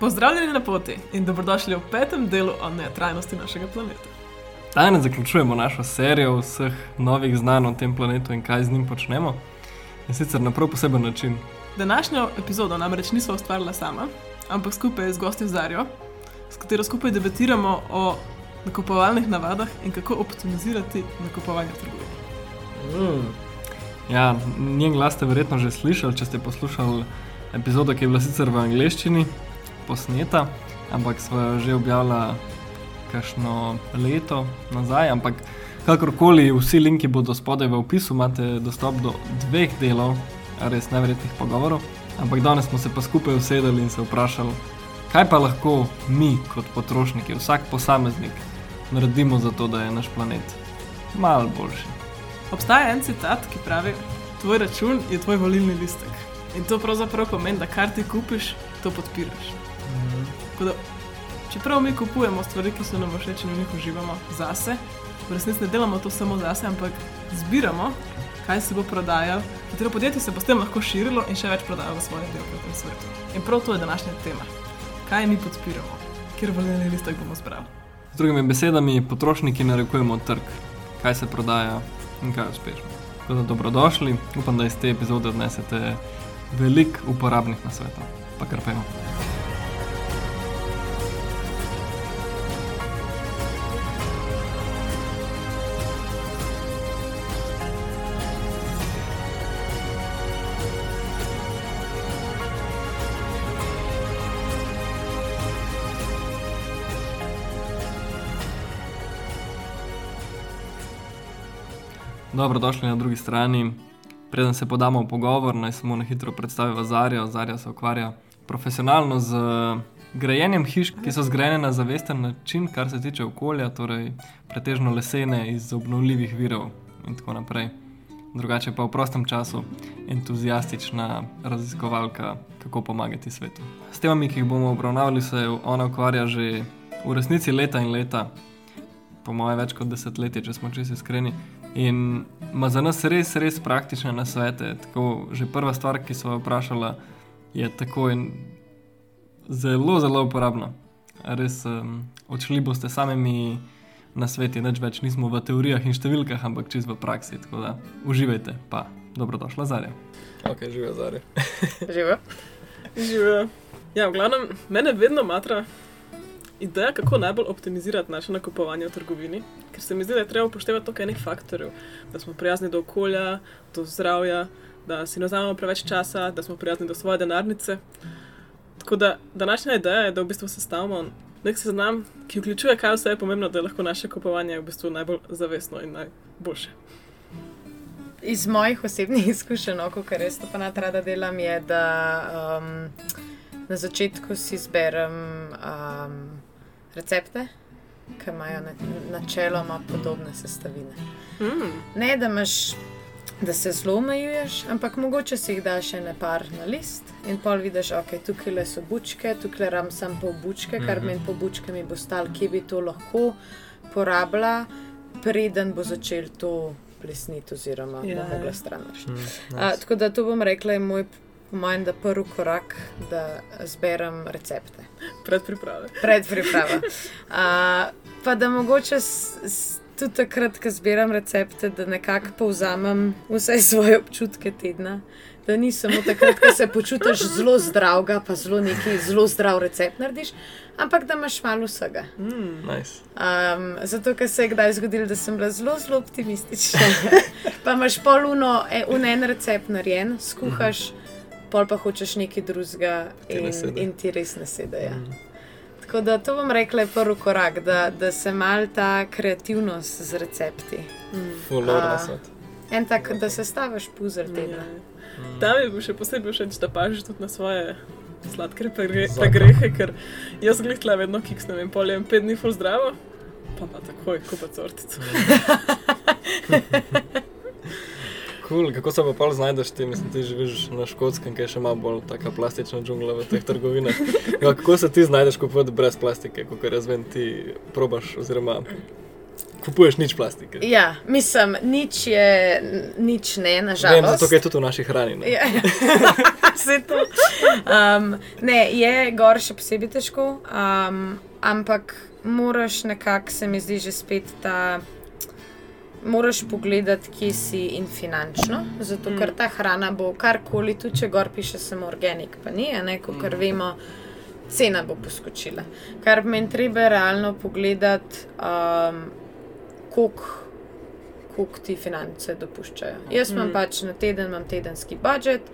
Pozdravljeni na poti in dobrodošli v petem delu o neutralnosti našega planeta. Danes zaključujemo našo serijo vseh novih znanj o tem planetu in kaj z njim počnemo. In sicer na prav poseben način. Današnjo epizodo namreč nismo ustvarila sama, ampak skupaj z gostjo Zarjo, s katero skupaj debatiramo o nakupovalnih navadah in kako optimizirati nakupovanje trgovine. Mm. Ja, njen glas ste verjetno že slišali, če ste poslušali epizodo, ki je bila sicer v angleščini posneta, ampak smo jo že objavili kakšno leto nazaj. Ampak kakorkoli, vsi linki bodo spodaj v opisu, imate dostop do dveh delov, res neverjetnih pogovorov. Ampak danes smo se pa skupaj usedeli in se vprašali, kaj pa lahko mi, kot potrošniki, vsak posameznik, naredimo za to, da je naš planet malo boljši. Obstaja en citat, ki pravi: Tvoj račun je tvoj volilni listek. In to pravzaprav pomeni, da kar ti kupiš, to podpiraš. Da, čeprav mi kupujemo stvari, ki so nam všeč in v njih uživamo zase, v resnici ne delamo to samo zase, ampak zbiramo, kaj se bo prodajalo, katero podjetje se bo s tem lahko širilo in še več prodajalo v svojih delih po tem svetu. In prav to je današnja tema. Kaj mi podpiramo, kjer volilni listek bomo zbrali. Z drugimi besedami, potrošniki narekujemo trg, kaj se prodaja in kaj uspešno. Tako da dobrodošli, upam, da iz te epizode odnesete veliko uporabnih nasvetov. Pa kar pejmo. Dobrodošli na drugi strani. Preden se podamo v pogovor, naj samo na hitro predstavim Zarjo. Zarja se ukvarja profesionalno z grajenjem hiš, ki so zgrajene na zavesten način, kar se tiče okolja, torej pretežno lesene iz obnovljivih virov in tako naprej. Drugače pa v prostem času entuzijastična raziskovalka, kako pomagati svetu. S temami, ki jih bomo obravnavali, se ona ukvarja že v resnici leta in leta, po mojem, več kot desetletje, če smo čisto iskreni. In ima za nas res, res praktične nasvete. Tako, že prva stvar, ki smo jo vprašali, je tako in zelo, zelo uporabna. Res um, odšli boste samimi na sveti, neč več nismo v teorijah in številkah, ampak čez v praksi. Tako da uživajte, pa dobrodošla Zarja. Ok, živijo Zarja. Živijo. Živijo. Ja, v glavnem, mene vedno matra ideja, kako najbolj optimizirati naše nakupovanje v trgovini, ker se mi zdi, da je treba upoštevati toliko enih faktorjev, da smo prijazni do okolja, do zdravja, da si ne vzamemo preveč časa, da smo prijazni do svoje denarnice. Tako da današnja ideja je, da v bistvu sestavimo nek seznam, ki vključuje, kaj vse je pomembno, da je lahko naše kupovanje v bistvu najbolj zavestno in najboljše. Iz mojih osebnih izkušenj, no, kar res to pa natrada delam, je, da um, na začetku si izberem um, recepte, ki imajo načeloma podobne sestavine. Mm. Ne, da, imaš, da se zelo omejuješ, ampak mogoče si jih daš še nepar na list in pol vidiš, ok, tukaj so bučke, tukaj ram sem pol bučke, kar mm -hmm. meni po bučke mi bo stal, kje bi to lahko porabila, preden bo začel to plesniti oziroma yeah. bo ja. mogla stran. Mm, nice. Tako da to bom rekla, je moj po mojem, da prvi korak, da zberem recepte. Predpriprave. Predpriprave. Uh, pa da mogoče tudi takrat, ko zberem recepte, da nekako povzamem vse svoje občutke tedna. Da ni samo takrat, ko se počutiš zelo zdrav, pa zelo neki zelo zdrav recept narediš, ampak da imaš malo vsega. Mm, nice. um, zato, ker se je kdaj zgodilo, da sem bila zelo, zelo optimistična. pa imaš poluno, e, en recept narejen, skuhaš. Mm -hmm pol pa hočeš nekaj drugega in, in ti res ne sedi. Ja. Mm. Tako da to bom rekla, je prvi korak, da, da se mal ta kreativnost z recepti. Mm. En tak, da se staviš puzzle tega. Mm. Tam je bil še posebej všeč, da pažiš tudi na svoje. Sladke grehe, ker jaz gledam vedno kiks, ne vem, poljem pet dni full zdravo, pa pa takoj, ko pa sortico. Cool. Kako se pa pol znajdeš ti, mislim, ti živiš na škotskem, ki je še malo bolj taka plastična džungla v teh trgovinah. Ja, kako se ti znajdeš kupovati brez plastike, kot jaz vem, ti probaš, oziroma kupuješ nič plastike. Ja, mislim, nič je, nič ne, nažalost. zato je tudi v naši hrani. ne. Ja, Vse to. Um, ne, je gor še posebej težko, um, ampak moraš nekako, se mi zdi, že spet ta. Moraš pogledati, kje si in finančno, zato ker ta hrana bo karkoli, tudi če gor piše samo organik, pa ni, ne, kot vemo, cena bo poskočila. Kar meni treba realno pogledati, um, koliko koliko ti finance dopuščajo. Jaz imam pač na teden, imam tedenski budžet,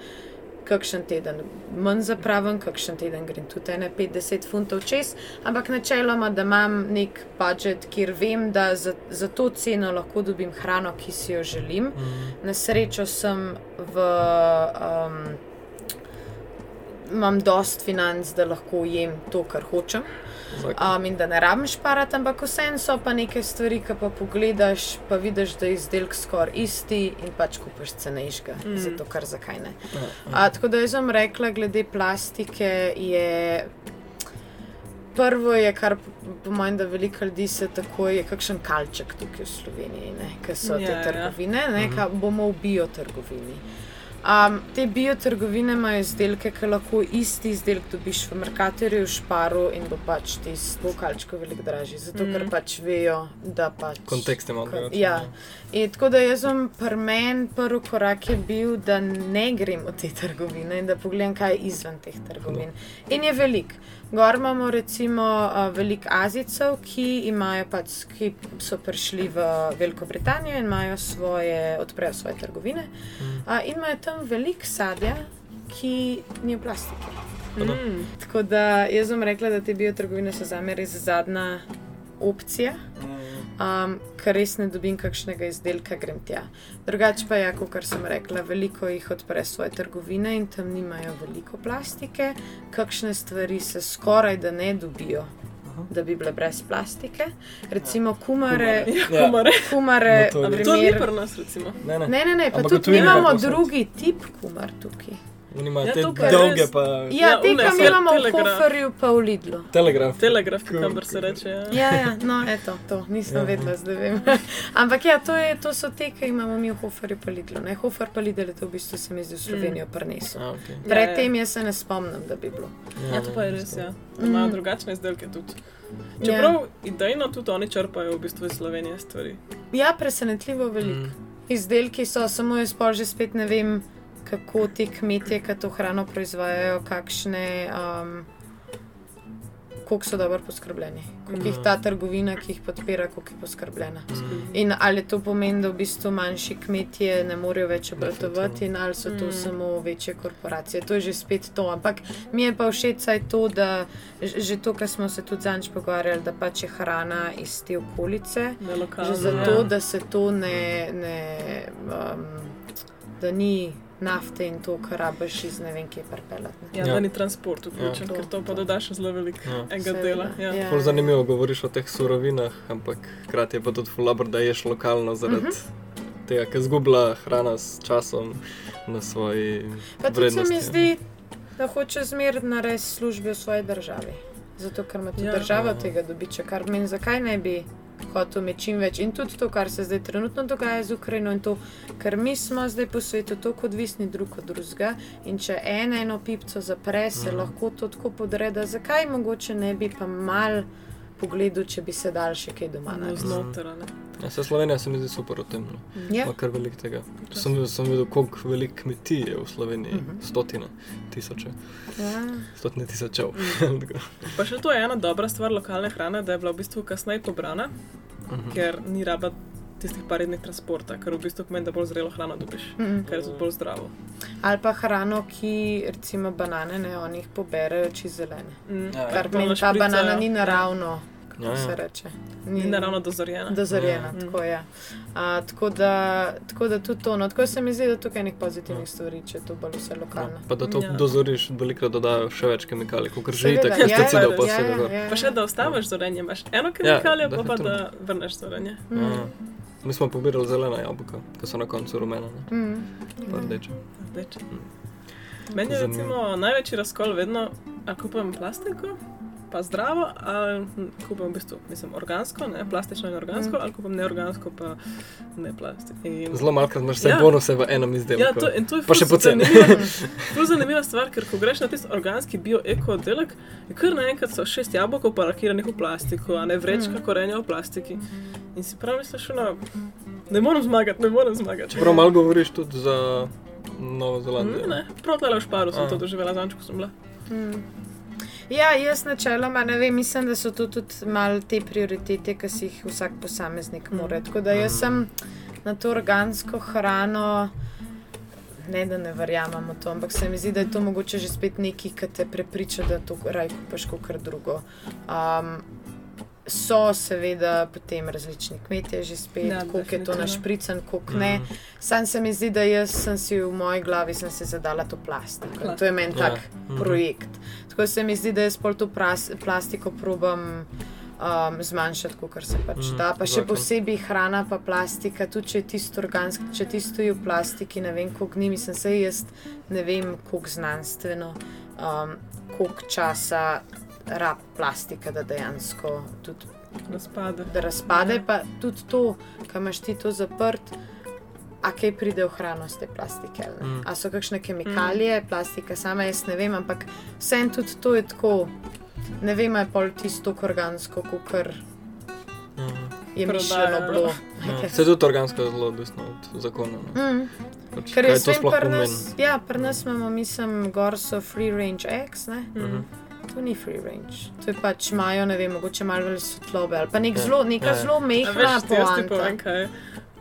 kakšen teden manj zapravim, kakšen teden grem tudi ene 50 funtov čez, ampak načeloma, da imam nek budžet, kjer vem, da za, za to ceno lahko dobim hrano, ki si jo želim. Na srečo sem v. Um, Imam dost financ, da lahko jem to, kar hočem. Um, in da ne rabim šparati, ampak vseeno so pa neke stvari, ki pa pogledaš, pa vidiš, da je izdelek skoraj isti in pač kupiš cenejšega, mm. zato kar zakaj ne. A, tako da jaz vam rekla, glede plastike je. Prvo je, kar po mojem, da veliko ljudi se tako je, kakšen kalček tukaj v Sloveniji, ki so Ja, te ja. trgovine, ne, ka bomo v biotrgovini. Um, te biotrgovine imajo izdelke, ki lahko isti izdelek dobiš v Merkatorju, v Šparu in bo pač ti sto kalčkov veliko dražji, zato mm. ker pač vejo, da pač. Kontekst ima drugačen, Ja. ja. In tako da jaz sem pri meni prvi korak je bil, da ne grem v te trgovine in da pogledam, kaj je izven teh trgovin. In je velik. Gor imamo recimo veliko Azijcev, ki, imajo pač, ki so prišli v Veliko Britanijo in imajo svoje, odprejo svoje trgovine. Uh, in imajo tam veliko sadja, ki ni v plastiki. Mm. Tako da jaz bom rekla, da te biotrgovine so za me res zadnja opcija. Um, ker res ne dobim kakšnega izdelka, grem tja. Drugače pa je, kot sem rekla, veliko jih odpre svoje trgovine in tam nimajo veliko plastike, kakšne stvari se skoraj da ne dobijo, da bi bile brez plastike. Recimo kumare. Ja, kumare. kumare No, to je res. To ni primer- pri nas, recimo. Ne, ne. Ne, ne, ne, pa Ampak tudi imamo drugi tip kumar tukaj. Oni imajo Ja, te dolge, res. pa Ja, Ja, te, ki mi imamo v. Hoferju, pa v Lidlu. telegraf. Telegraf, Cool, kamor se reče. Ja. Ja, ja, no, eto, to nisem Ja. ja. vedela, zdaj vem. Ampak ja, to, je, to so te, ki imamo mi v Hoferju, pa Lidlu. Ne? Hofer pa Lidl je to v bistvu se mi zdi v Slovenijo prinesel. A, okay. Ja, Predtem jaz se ne spomnim, da bi bilo. Ja, to pa je res, ja. Da Imajo drugačne izdelke tudi. Čeprav idejno tudi oni črpajo v bistvu iz Slovenije stvari. Ja, presenetljivo veliko. Mm. Izdelki so, samo jaz pa že spet ne vem, kako ti kmetje, ki to hrano proizvajajo, kakšne. Um, Kako so dobro poskrbljeni, kako jih ta trgovina, ki jih podpira, kako je poskrbljena. In ali to pomeni, da v bistvu manjši kmetje ne morejo več obratovati, in ali so to mm. samo večje korporacije. To je že spet to. Ampak mi je pa všeč saj to, da že to, kar smo se tudi zanj pogovarjali, da pač je hrana iz te okolice. Lokalno. Že zato, ja. da se to ne, ne um, da ni nafte in to, kar rabiš iz ne vem kje pripeljati. Ja, Ja. da ni transport vključen, Ja. ker to pa doda še zelo veliko Ja. enega Seveda, dela. Ja. ja. Ful zanimivo govoriš o teh surovinah, ampak hkrati je pa tudi fulabr, da ješ lokalno zaradi uh -huh. tega, ker zgublja hrana s časom na svoji Pa tudi se mi vrednosti. zdi, da hoče zmerno narediti službe v svoji državi. Zato, ker ima tudi Ja. ja. država Ja. tega dobička, kar meni, zakaj ne bi hotel imeti čim več. In tudi to, kar se zdaj trenutno dogaja z Ukrajino, in to, ker mi smo zdaj po svetu tako odvisni drug od drugega. In če ena eno pipco zapre, se Mhm. lahko to tako podreda, zakaj mogoče ne bi pa mal pogledal, če bi se dal še kaj doma narediti. znotraj. Ja, se Slovenija se mi zdi super v tem. No. Ja. Kar veliko tega. Sem, sem videl, koliko veliko kmetij je v Sloveniji. Uh Mhm. -huh. Stotine, tisoče. Ja. Stotine tisočev. Mhm. Pa še to je ena dobra stvar lokalne hrane, da je bila v bistvu kasneje pobrana, Mhm. ker ni raba tistih par dni transporta, ker v bistvu pomeni, da bolj zrelo hrano dobiš, Mhm. ker je tudi bolj zdravo. Ali pa hrano, ki recimo banane, ne, oni jih poberejo čez zelene. Mm. Ja, Kar pomeni, ta našpricajo. banana ni naravno, kako Ja, se ja. reče. Ni naravno dozorjena. Dozorjena, Ja. tako je. A, tako, da, tako da tudi to. No, tako se mi zdi, da tukaj je nekaj pozitivnih stvari, če to bolj vse lokalno. No, pa da to Ja. ja. dozoriš, velikrat dodajo še več kemikalij, kot že itak, ja, pesticidov ja, pa ja, vsega. gor. Pa še da ostaviš zorenje, imaš eno kemikalijo, pa, pa da vrneš zorenje. Ja. Mi smo pobirali zelena jabolka, ki so na koncu rumena, ne? Mm. rdeče. Rdeče. Meni je recimo največji razkol vedno, a kupujem plastiko, pa zdravo, ali hm, kupim v bistvu mislim, organsko, ne plastično in organsko, Mm. ali kupim neorgansko, pa ne plastično. Zelo malo, imaš vse Ja. bonuse v enem izdelku. Ja, to, in to je Pa še poceni. zanimiva- zanimiva stvar, ker ko greš na tisti organski bio-eko oddelek, je kar naenkrat so šest jabolk upakiranih v plastiko, a ne vrečka Mm. mm. korenja v plastiki. In si prav misliš, no, ne morem zmagati, ne morem zmagati. Čeprav malo govoriš tudi za Novo Zelandijo. Ne, ne, prav tale v šparu sem to doživela, zanč, ko sem bila. Mm. Ja, jaz načeloma ne vem, mislim, da so to tudi malo te prioritete, ki si jih vsak posameznik mora. Tako da jaz sem na to organsko hrano, ne da ne verjamem v to, ampak se mi zdi, da je to mogoče že spet nekaj, ki te prepriča, da to raj kupaš kot kar drugo. Um, So seveda potem različni kmetje, že spet, Ja, koliko je to našpricen, koliko ne. Sam se mi zdi, da jaz sem si v moji glavi sem si zadala to plastiko. In To je meni Ja. tak Mhm. projekt. Tako se mi zdi, da jaz pol to pras, plastiko probam um, zmanjšati, kar se pač Mhm, da. Pa še posebej hrana, pa plastika, tudi če je tisto organsko, če ti stoji v plastiki, ne vem, koliko ni, mislim, se jaz ne vem, koliko znanstveno, um, koliko časa rab plastika, da dejansko tudi Razpade. da razpade, pa tudi to, kaj imaš ti to zaprt. A kaj pride v hrano z te plastike? Mm. A so kakšne kemikalije, mm. plastika sama, jaz ne vem, ampak vsem tudi to je tako. Ne vem, je pol tisto organsko, kot Mhm. je Prodajajo. mišljeno bilo. Ja. Se tudi organsko je zelo odvisno od zakona. ne. Mm. Pač, Ker kaj jaz to vem, sploh pri nas, ja, pri nas imamo, mislim, gor so free range eggs, ne? Mhm. To ni free range. To je pač imajo, ne vem, mogoče malo več svetlobe ali pa nek zelo, neka Ja, ja. zelo A mehna veš, ti jaz ti povem, poanta.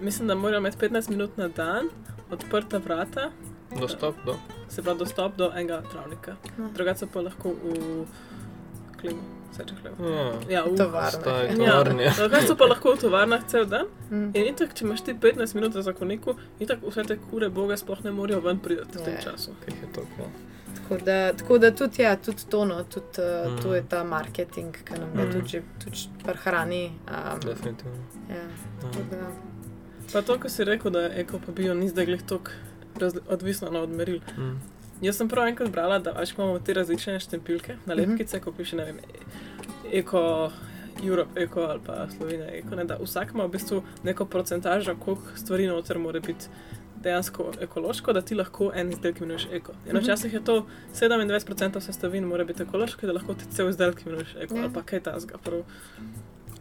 Mislim, da morajo imeti 15 minut na dan odprta vrata, Dostop do. se pravi dostop do enega travnika. No. Drugače pa lahko v hlevo. Ja. Ja, v Tovarne. Staj, Ja. tovarne. Ja, drugače so pa lahko v tovarnah cel dan. Mm. In itak, če imaš ti 15 minut za zakoniku, itak vse te kure boga sploh ne morejo ven priti v tem času. Kaj je to? Ja. Tako da, tako da tudi, ja, tudi to, no, tudi, uh, Mm. mm. to je ta marketing, ki nam ga Mm. mm. tudi, tudi pri hrani. Um, Definitivno. ja, Ja. tako da, Pa to, ko si rekel, da je eko pa bio ni zdaj glih tok odvisno no, od meril. Mm. Jaz sem prav enkrat brala, da pač imamo te različne štempilke, nalepkice, ko piše, ne vem, eko. Europe, eko ali pa Slovenija, eko, ne, da vsak ima v bistvu neko procentažo, koliko stvari noter mora biti dejansko ekološko, da ti lahko en izdelek imenuješ eko. In Mhm. včasih je to 27% sestavin mora biti ekološko, da lahko ti cel izdelek imenuješ eko Ja. ali pa kaj tasga, prav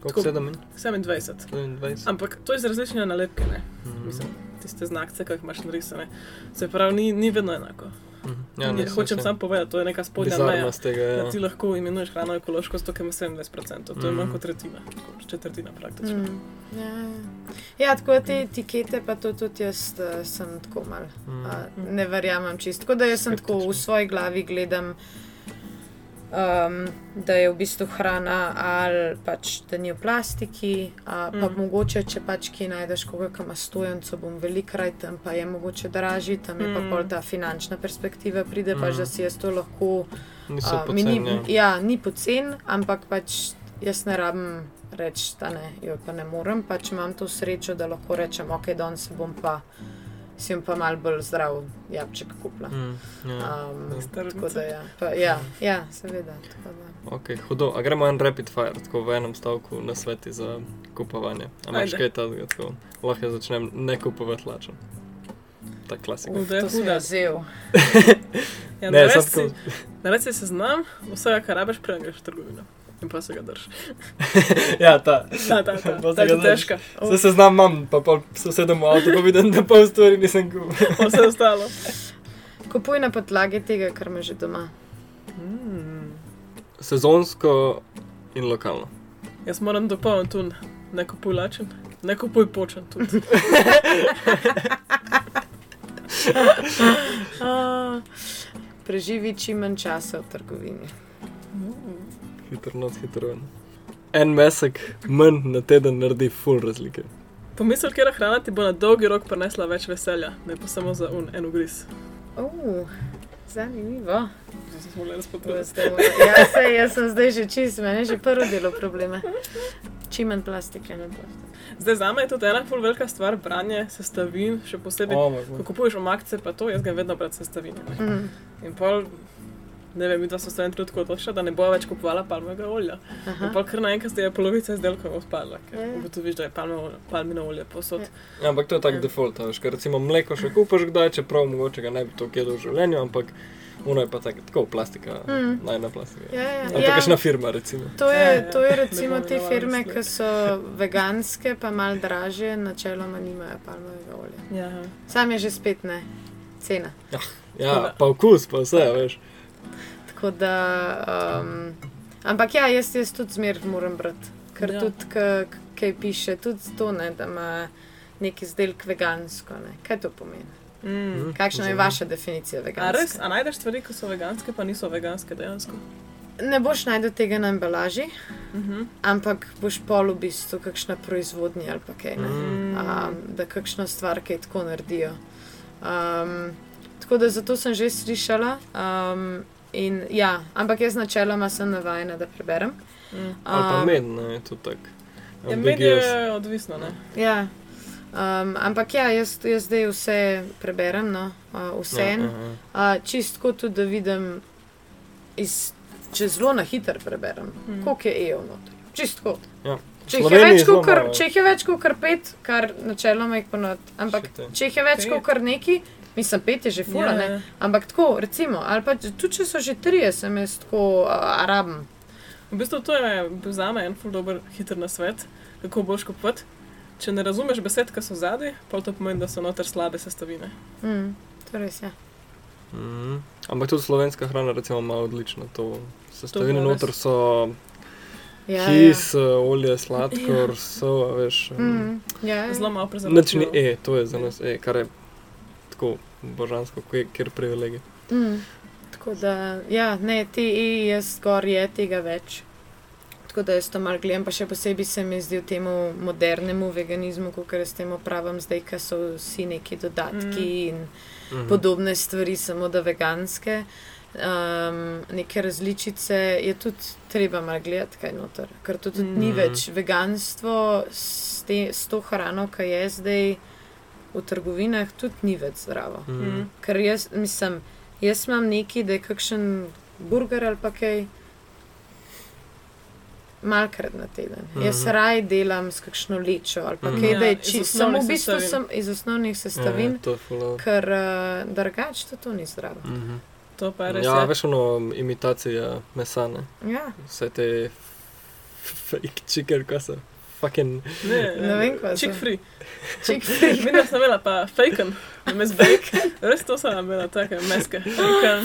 Koliko? Tako- 7 in 27. 27? Ampak to je z različne nalepke, ne? Mhm. Mislim, tiste znakce, ki jih imaš narisane. Se pravi, ni, ni vedno enako. Mhm. Ja, ne, ne, hočem samo povedati, to je neka spodnja meja. Tega, ja. Da ti lahko imenuješ hrano ekološko, zato ker ima 27%, to je Mhm. manj kot tretjina, četrtina praktično. mm, ja, ja. ja, tako te etikete, pa to tudi jaz uh, sem tako mal. Mm. Uh, ne verjamem čisto. Tako da jaz sem tako v svoji glavi gledam. Um, da je v bistvu hrana ali pač da ni v plastiki, a, pa Mm. mogoče, če pač ki najdeš koga, ki ima stojenco, bom velikrat tam, pa je mogoče dražji, tam je pa Mm. pol ta finančna perspektiva, pride pač, Mm. da si jaz to lahko. A, mi ni, poceni. ja, ni pocen, ampak pač jaz ne rabim reči, da ne, jo pa ne morem, pač imam to srečo, da lahko rečem, ok, danes bom pa, si bom pa mal bolj zdrav jabček kupila. Mm, ja. Um, tako da ja, pa, ja, ja, seveda. tako da. Ok, hudo. A gremo en rapid fire, tako v enem stavku na sveti za kupovanje. A imaš Ajde. kaj takega, tako lahko jaz začnem ne kupovati lačen. Ta klasika. Da je To sem huda. vzel. Ja, Ne, naredi sad si- tako- naredi si seznam vsega, kar rabiš, preden greš v trgovino. In pa se ga držiš. ja, ta. Ta, ta, ta, ta, ta držiš. težka. Se seznam imam, pa pol sosedem v avtu, pa vidim, da pol stvari nisem kupil. Vse ostalo. Kupuj na podlagi tega, kar imaš že doma. Mm. Sezonsko in lokalno. Jaz moram dopolniti tu, ne kupuj lačen, ne kupuj počen tudi. Ah, preživi čim manj časa v trgovini. Hitro noč, hitro ven. En mesec manj na teden naredi full razlike. Pomisel, kera hrana ti bo na dolgi rok prinesla več veselja, ne pa samo za un, en ugriz. Uh, zanimivo. Ja, sej, jaz sem zdaj že čist, meni je že prvo delo problema. Čim manj plastike. Zdaj za me je tudi ena ful velika stvar branje sestavin, še posebej. Oh, Ko kupuješ omakce, pa to, jaz ga vedno brati sestavine. ne. Mm. In pol ne vem, da so se en trenutek odločila, da ne bo več kupovala palmovega olja. Aha. In pa kar naenkrat je polovica izdelkov odpadla, ker Ja, ja. ugotoviš, da je palmovo- palmino olje posod. Ja. Ja, ampak to je tak Ja. default, veš, ker recimo mleko še kupaš kdaj, čeprav mogoče ga ne bi to jedel v življenju, ampak ono je pa tak, tako plastika, Mm. najna plastika. Ja, ja. Ali Ja. kakšna firma, recimo. To Ja, je, ja. to je recimo te firme, ki so veganske, pa malo dražje, načeloma nimajo palmovega olja. Ja. Sam je že spet ne, cena. Ja, pa okus, pa vse, veš. Tako da, um, ampak ja, jaz, jaz tudi zmer moram brati, ker Ja. tudi, kaj piše, tudi to, ne, da ima nek izdelek vegansko. Ne. Kaj to pomeni? Mm. Kakšna je vaša definicija A res, a najdeš stvari, ki so veganske, pa niso veganske dejansko? Ne boš najdel tega na embalaži, Mhm. ampak boš pol v bistvu kakšna proizvodnja ali pa kaj. Ne. Mm. um, da kakšno stvar kaj tako naredijo. Um, tako da zato sem že slišala. Um, in, ja, ampak jaz načeloma sem navajena, da preberem. Mm. Ali pa Um, med, ne, to tak. Ja, med je odvisno, ne? Ja. Um, ampak ja, jaz, jaz zdaj vse preberem, no, uh, vse en. Ja, Uh, čistko tudi, da vidim, iz, če zelo na hitro preberem, Mm. koliko je EU noter. Čistko. Ja. Če jih, več malo. če jih je več kot pet, kar načeloma jih ponad, ampak če jih je več kot kar neki, mislim, pet je že fula, Ja, ne. ja. Ampak tako, recimo, ali pa tudi če so že trije, sem jaz tako uh, araben. V bistvu to je bil za me en ful dober hiter na svet, kako boš kupovati. Če ne razumeš besed, ki so zadaj, pa to pomeni, da so noter slabe sestavine. Mm, to res je. Mhm. Ampak tudi slovenska hrana, recimo, ima odlično to. Sestavine To noter so Ja, kis, ja. olje, sladkor, so, a veš. Ja. Mm, ja, ja. Zelo malo Nič ni. E, to je za nas E, kar je tako božansko, kje- kjer privilegij. Mm. Tako da, ja, ne, te E, jaz gor je tega več. Tako da jaz to malo gledam, pa še posebej se mi zdi v temu modernemu veganizmu, kot jaz temu pravim zdaj, ker so vsi neki dodatki mm. in Mhm. podobne stvari, samo da veganske. Um, neke različice je tudi treba malo gledati, kaj noter. Ker tudi mm. ni Mhm. več veganstvo s, te, s to hrano, ki je zdaj v trgovinah, tudi ni več zdravo. Mhm. Mm. Ker jaz mislim, jaz imam neki, da je kakšen burger ali pa kaj. Malkrat na teden. Mm -hmm. Jaz raj delam s kakšno lečo ali pa Mhm. kaj, da Ja, je iz čisto. Samo v bistvu sestavin. sem iz osnovnih sestavin, Ja, je full. ker uh, drugače to, to ni zdravo. Mhm. To pa je res. Ja, Ja, veš, ono imitacija mesa, ne? Ja, Vse te fake chicken, kaj so. Fucking. ne, Ne vem, kaj so. Chick free. čik Vidim, sem imela pa faken, mes bake. Res to sem imela, take meske.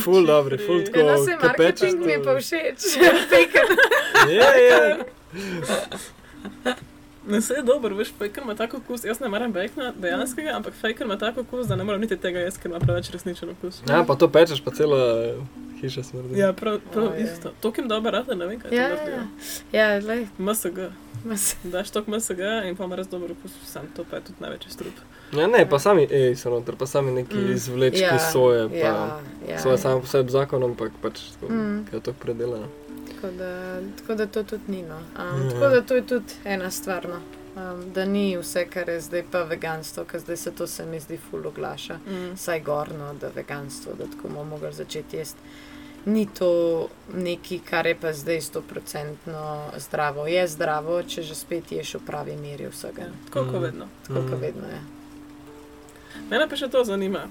Full chick free. full Ja, tako. no, se ko pečeš marketing mi je pa všeč. Bacon. Ja, ja. Ne, se je dober, veš, faker ima tako okus. Jaz ne maram bacona dejanskega, ampak faker ima tako okus, da ne morem niti tega jesti, ker ima preveč resničen okus. Ja, pa to pečeš, pa cela hiša smrdi. Ja, prav, prav Ojej. isto. To, ki jim dobro rade, ne vem, kaj Ja, ja, naredijo. ja. Ja, lej, MSG. Mas- Daš tok MSG in pa res dober okus, sam to pa je tudi največji strup. Ja, ne, pa sami ej so noter, pa sami neki Mm. izvlečki ja, soje, pa Ja, ja, soja sama po sebi zakon, ampak pač tako, Mm. je to predelano. Tako da, tako da to tudi ni. No. Um, Ja. tako da to je tudi ena stvar. No. Um, da ni vse, kar je zdaj pa veganstvo, ker zdaj se to se mi zdi ful oglaša. Mm. Saj gorno, da veganstvo, da tako bomo mogli začeti jesti. Ni to nekaj, kar je pa zdaj stoprocentno zdravo. Je zdravo, če že spet ješ v pravi meri vsega. Ja, tako kot Mm. vedno. Tako kot Mm. vedno je. Mene pa še to zanima,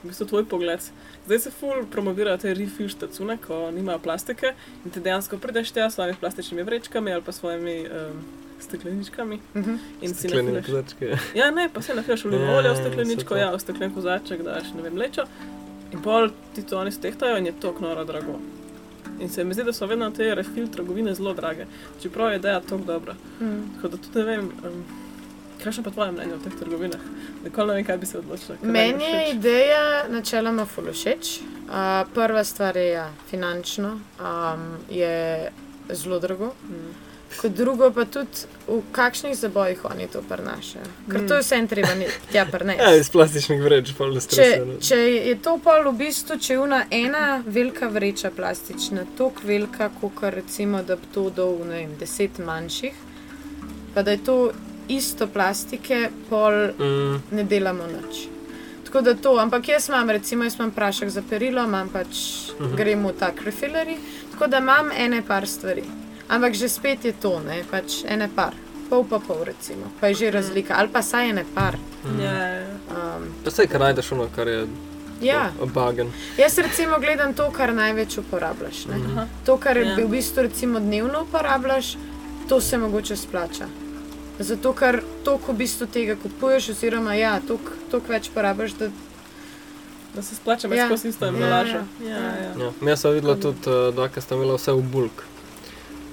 v bistvu tvoj pogled. Zdaj se ful promovirajo te refill štacune, ko nimajo plastike in ti dejansko prideš tja s svojimi plastičnimi vrečkami ali pa svojimi um, stekleničkami Mhm. in si nafilaš. kozarčke. Ja, ne, pa se nafilaš olivno Ja, olje v ja, stekleničko, to. ja, v steklen kozarček daš, ne vem, lečo. In pol ti to oni stehtajo in je to knoro drago. In se mi zdi, da so vedno te refill trgovine zelo drage, čeprav je ideja tako dobra. Mm. Tako da tudi ne vem, um, kakšno pa tvoje mnenje o teh trgovinah? Nikoli ne vem, kaj bi se odločila. kaj Meni je ideja načeloma ful všeč. Uh, prva stvar je, ja, finančno um, je zelo drago. Mm. Kot drugo pa tudi, v kakšnih zabojih oni to prenašajo. Ker Mm. to je vse en treba ni- tja Ja, prenesti. iz plastičnih vreč, pa ne Če, stresano. če je to pol v bistvu, če je una ena velika vreča plastična, tako velika, kot recimo, da bi to dol ne vem, deset manjših, pa da je to isto plastike, pol Mm, ne delamo nič. Tako da to, ampak jaz imam, recimo, jaz imam prašek za perilo, imam pač Mhm. -huh. gremo v tak refilleri, tako da imam ene par stvari. Ampak že spet je to, ne, pač ene par, pol pa pol, recimo, pa je že razlika, ali pa saj ene par. Ja, ja, ja. Um, Pa sej, kar najdeš ono, kar je ja, bagen. jaz recimo gledam to, kar največ uporabljaš. Ne. Aha. To, kar Ja. ja. v bistvu recimo dnevno uporabljaš, to se mogoče splača. Zato, ker toliko v bistvu tega kupuješ, oziroma ja, toliko, več porabiš, da Da se splača več Ja. skozi isto Ja, embalažo. ja. Ja, ja. Ja. Jaz sem videla tudi, uh, da sta imela vse v bulk.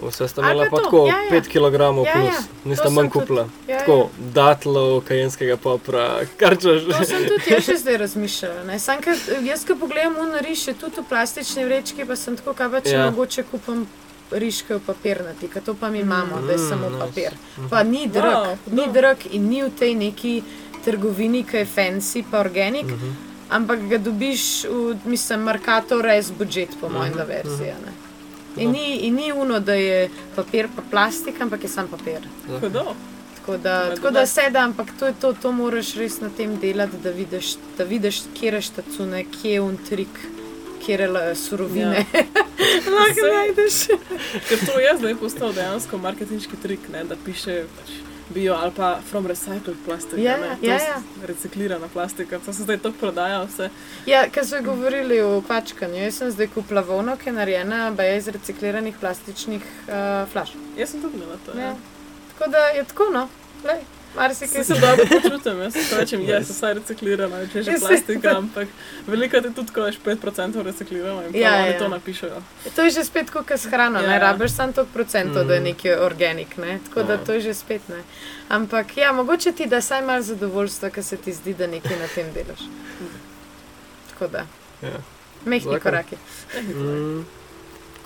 Vse sta imela pa pa tako ja, ja. 5 kg Ja, plus, ja. nista manj sem tudi- kupila. Ja, Tako, ja. datlov, kajenskega popra, kar češ. To sem tudi jaz še zdaj razmišljala. ne. Sam, kad, jaz, ko pogledam v riše, tudi v plastični vrečki, pa sem tako, kaj pa če Ja. ja. mogoče kupim riške v papirnati, ker to pa mi imamo, da je Mm, samo nice. papir. Pa ni drag, Wow, wow, ni no. drag in ni v tej neki trgovini, ki je fancy, pa organik, mm Mhm. -hmm. ampak ga dobiš v, mislim, Mercator res budžet, po mojem, Mhm, da verzija. Ne. In ni, in ni uno, da je papir pa plastik, ampak je sam papir. Hudo. Tako da, tako da da. se da, ampak to je to, to moraš res na tem delati, da vidiš, da vidiš kje je štacune, kje je untrik, kje je surovine. Ja. Lahko najdeš. Ker to je zdaj postal dejansko marketinški trik, ne, da piše pač bio ali pa from recycled plastic. Ja, ne, ja, to ja, ja. Reciklirana plastika, to se zdaj tako prodaja vse. Ja, ker so govorili o kvačkanju. Jaz sem zdaj kupila volno, ki je narejena iz recikliranih plastičnih uh, flaš. Jaz sem tudi imela to. Ja. Ja. Tako da je tako, no. Lej, marsikaj Se se se dobro počutim, jaz se rečem, jaz Nice. sem vsaj reciklirana, če že se- plastika, ampak veliko je tudi, ko veš 5% recikliramo in Ja, ja, to napišejo. To je že spet kot s hrano, Ja. ne rabiš samo toliko procentov, mm. da je Mm. nekaj organik, ne? tako da Ja. to je že spet ne. Ampak ja, mogoče ti da saj malo zadovoljstva, ker se ti zdi, da nekaj na tem delaš. Tako da, Ja. mehki Zakon. koraki. Mm,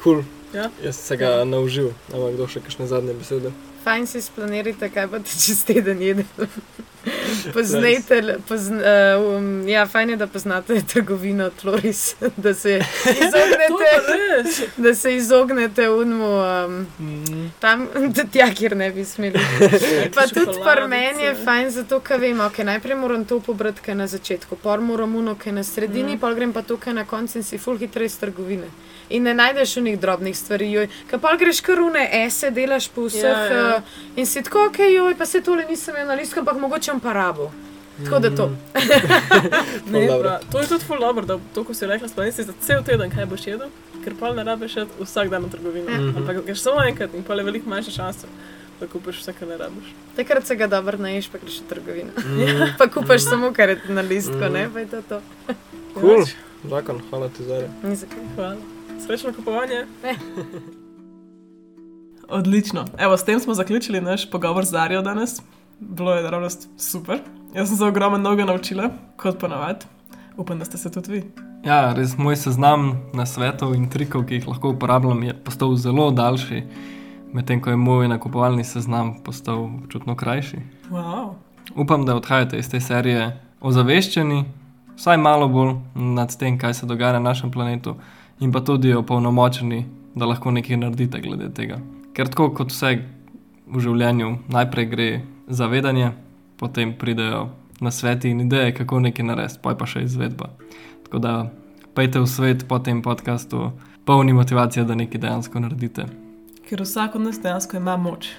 cool. Ja. Jaz se ga naužil, ampak kdo še kakšne zadnje besede. Fajn si splanirajte, kaj boste čez teden jedli. Poznajte, pozn, uh, um, ja, fajn je, da poznate trgovino Tloris, da se izognete, pa da se izognete unmu um, Mm. tam, tja, kjer ne bi smeli. Pa tudi pri meni je fajn, zato ker vem, okay, najprej moram to pobrati, je na začetku, pol moram uno, je na sredini, mm. pol grem pa to, je na koncu in si full hitreje iz trgovine. In ne najdeš unih drobnih stvari, kaj pa greš kar une, ese delaš po vseh Ja, ja. ja, uh, in si tako, ok, joj, pa se tole nisem imel na listku, ampak mogoče bom pa rabo. Tako da to. Ne, pa, to je tudi ful dobro, da to, ko si rekla, spomniš za cel teden, kaj boš jedel, ker pa ne rabiš vsak dan v trgovino. Ja. Mhm. Ampak greš samo enkrat in pa je veliko manjša šansa, da kupiš vse, kar ne rabiš. Takrat se ga dobro naješ, pa greš v trgovino. Mm. Pa kupaš samo, kar je na listku, Mhm. ne, pa je to to. Cool. Zakon, hvala ti za Ni zakaj. Hvala. Srečno kupovanje. Odlično. Evo, s tem smo zaključili naš pogovor z Darijo danes. Bilo je naravnost super. Jaz sem se ogromno mnogo naučila, kot ponavadi. Upam, da ste se tudi vi. Ja, res moj seznam na svetov in trikov, ki jih lahko uporabljam, je postal zelo daljši, medtem ko je moj nakupovalni seznam postal občutno krajši. Wow. Upam, da odhajate iz te serije ozaveščeni, vsaj malo bolj nad tem, kaj se dogaja na našem planetu, in pa tudi opolnomočeni, da lahko nekaj naredite glede tega. Ker tako kot vse v življenju, najprej gre zavedanje, potem pridejo na sveti in ideje, kako nekaj narediti, pa je pa še izvedba. Tako da pejte v svet po tem podkastu, polni motivacije, da nekaj dejansko naredite. Ker vsak od nas dejansko ima moč,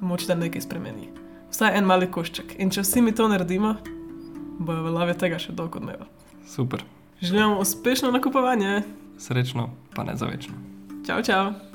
moč, da nekaj spremeni. Vsaj en mali košček. In če vsi mi to naredimo, bojo velave tega še dolgo dneva. Super, Želim vam uspešno nakupovanje. Srečno, pa ne za večno. Čau, čau.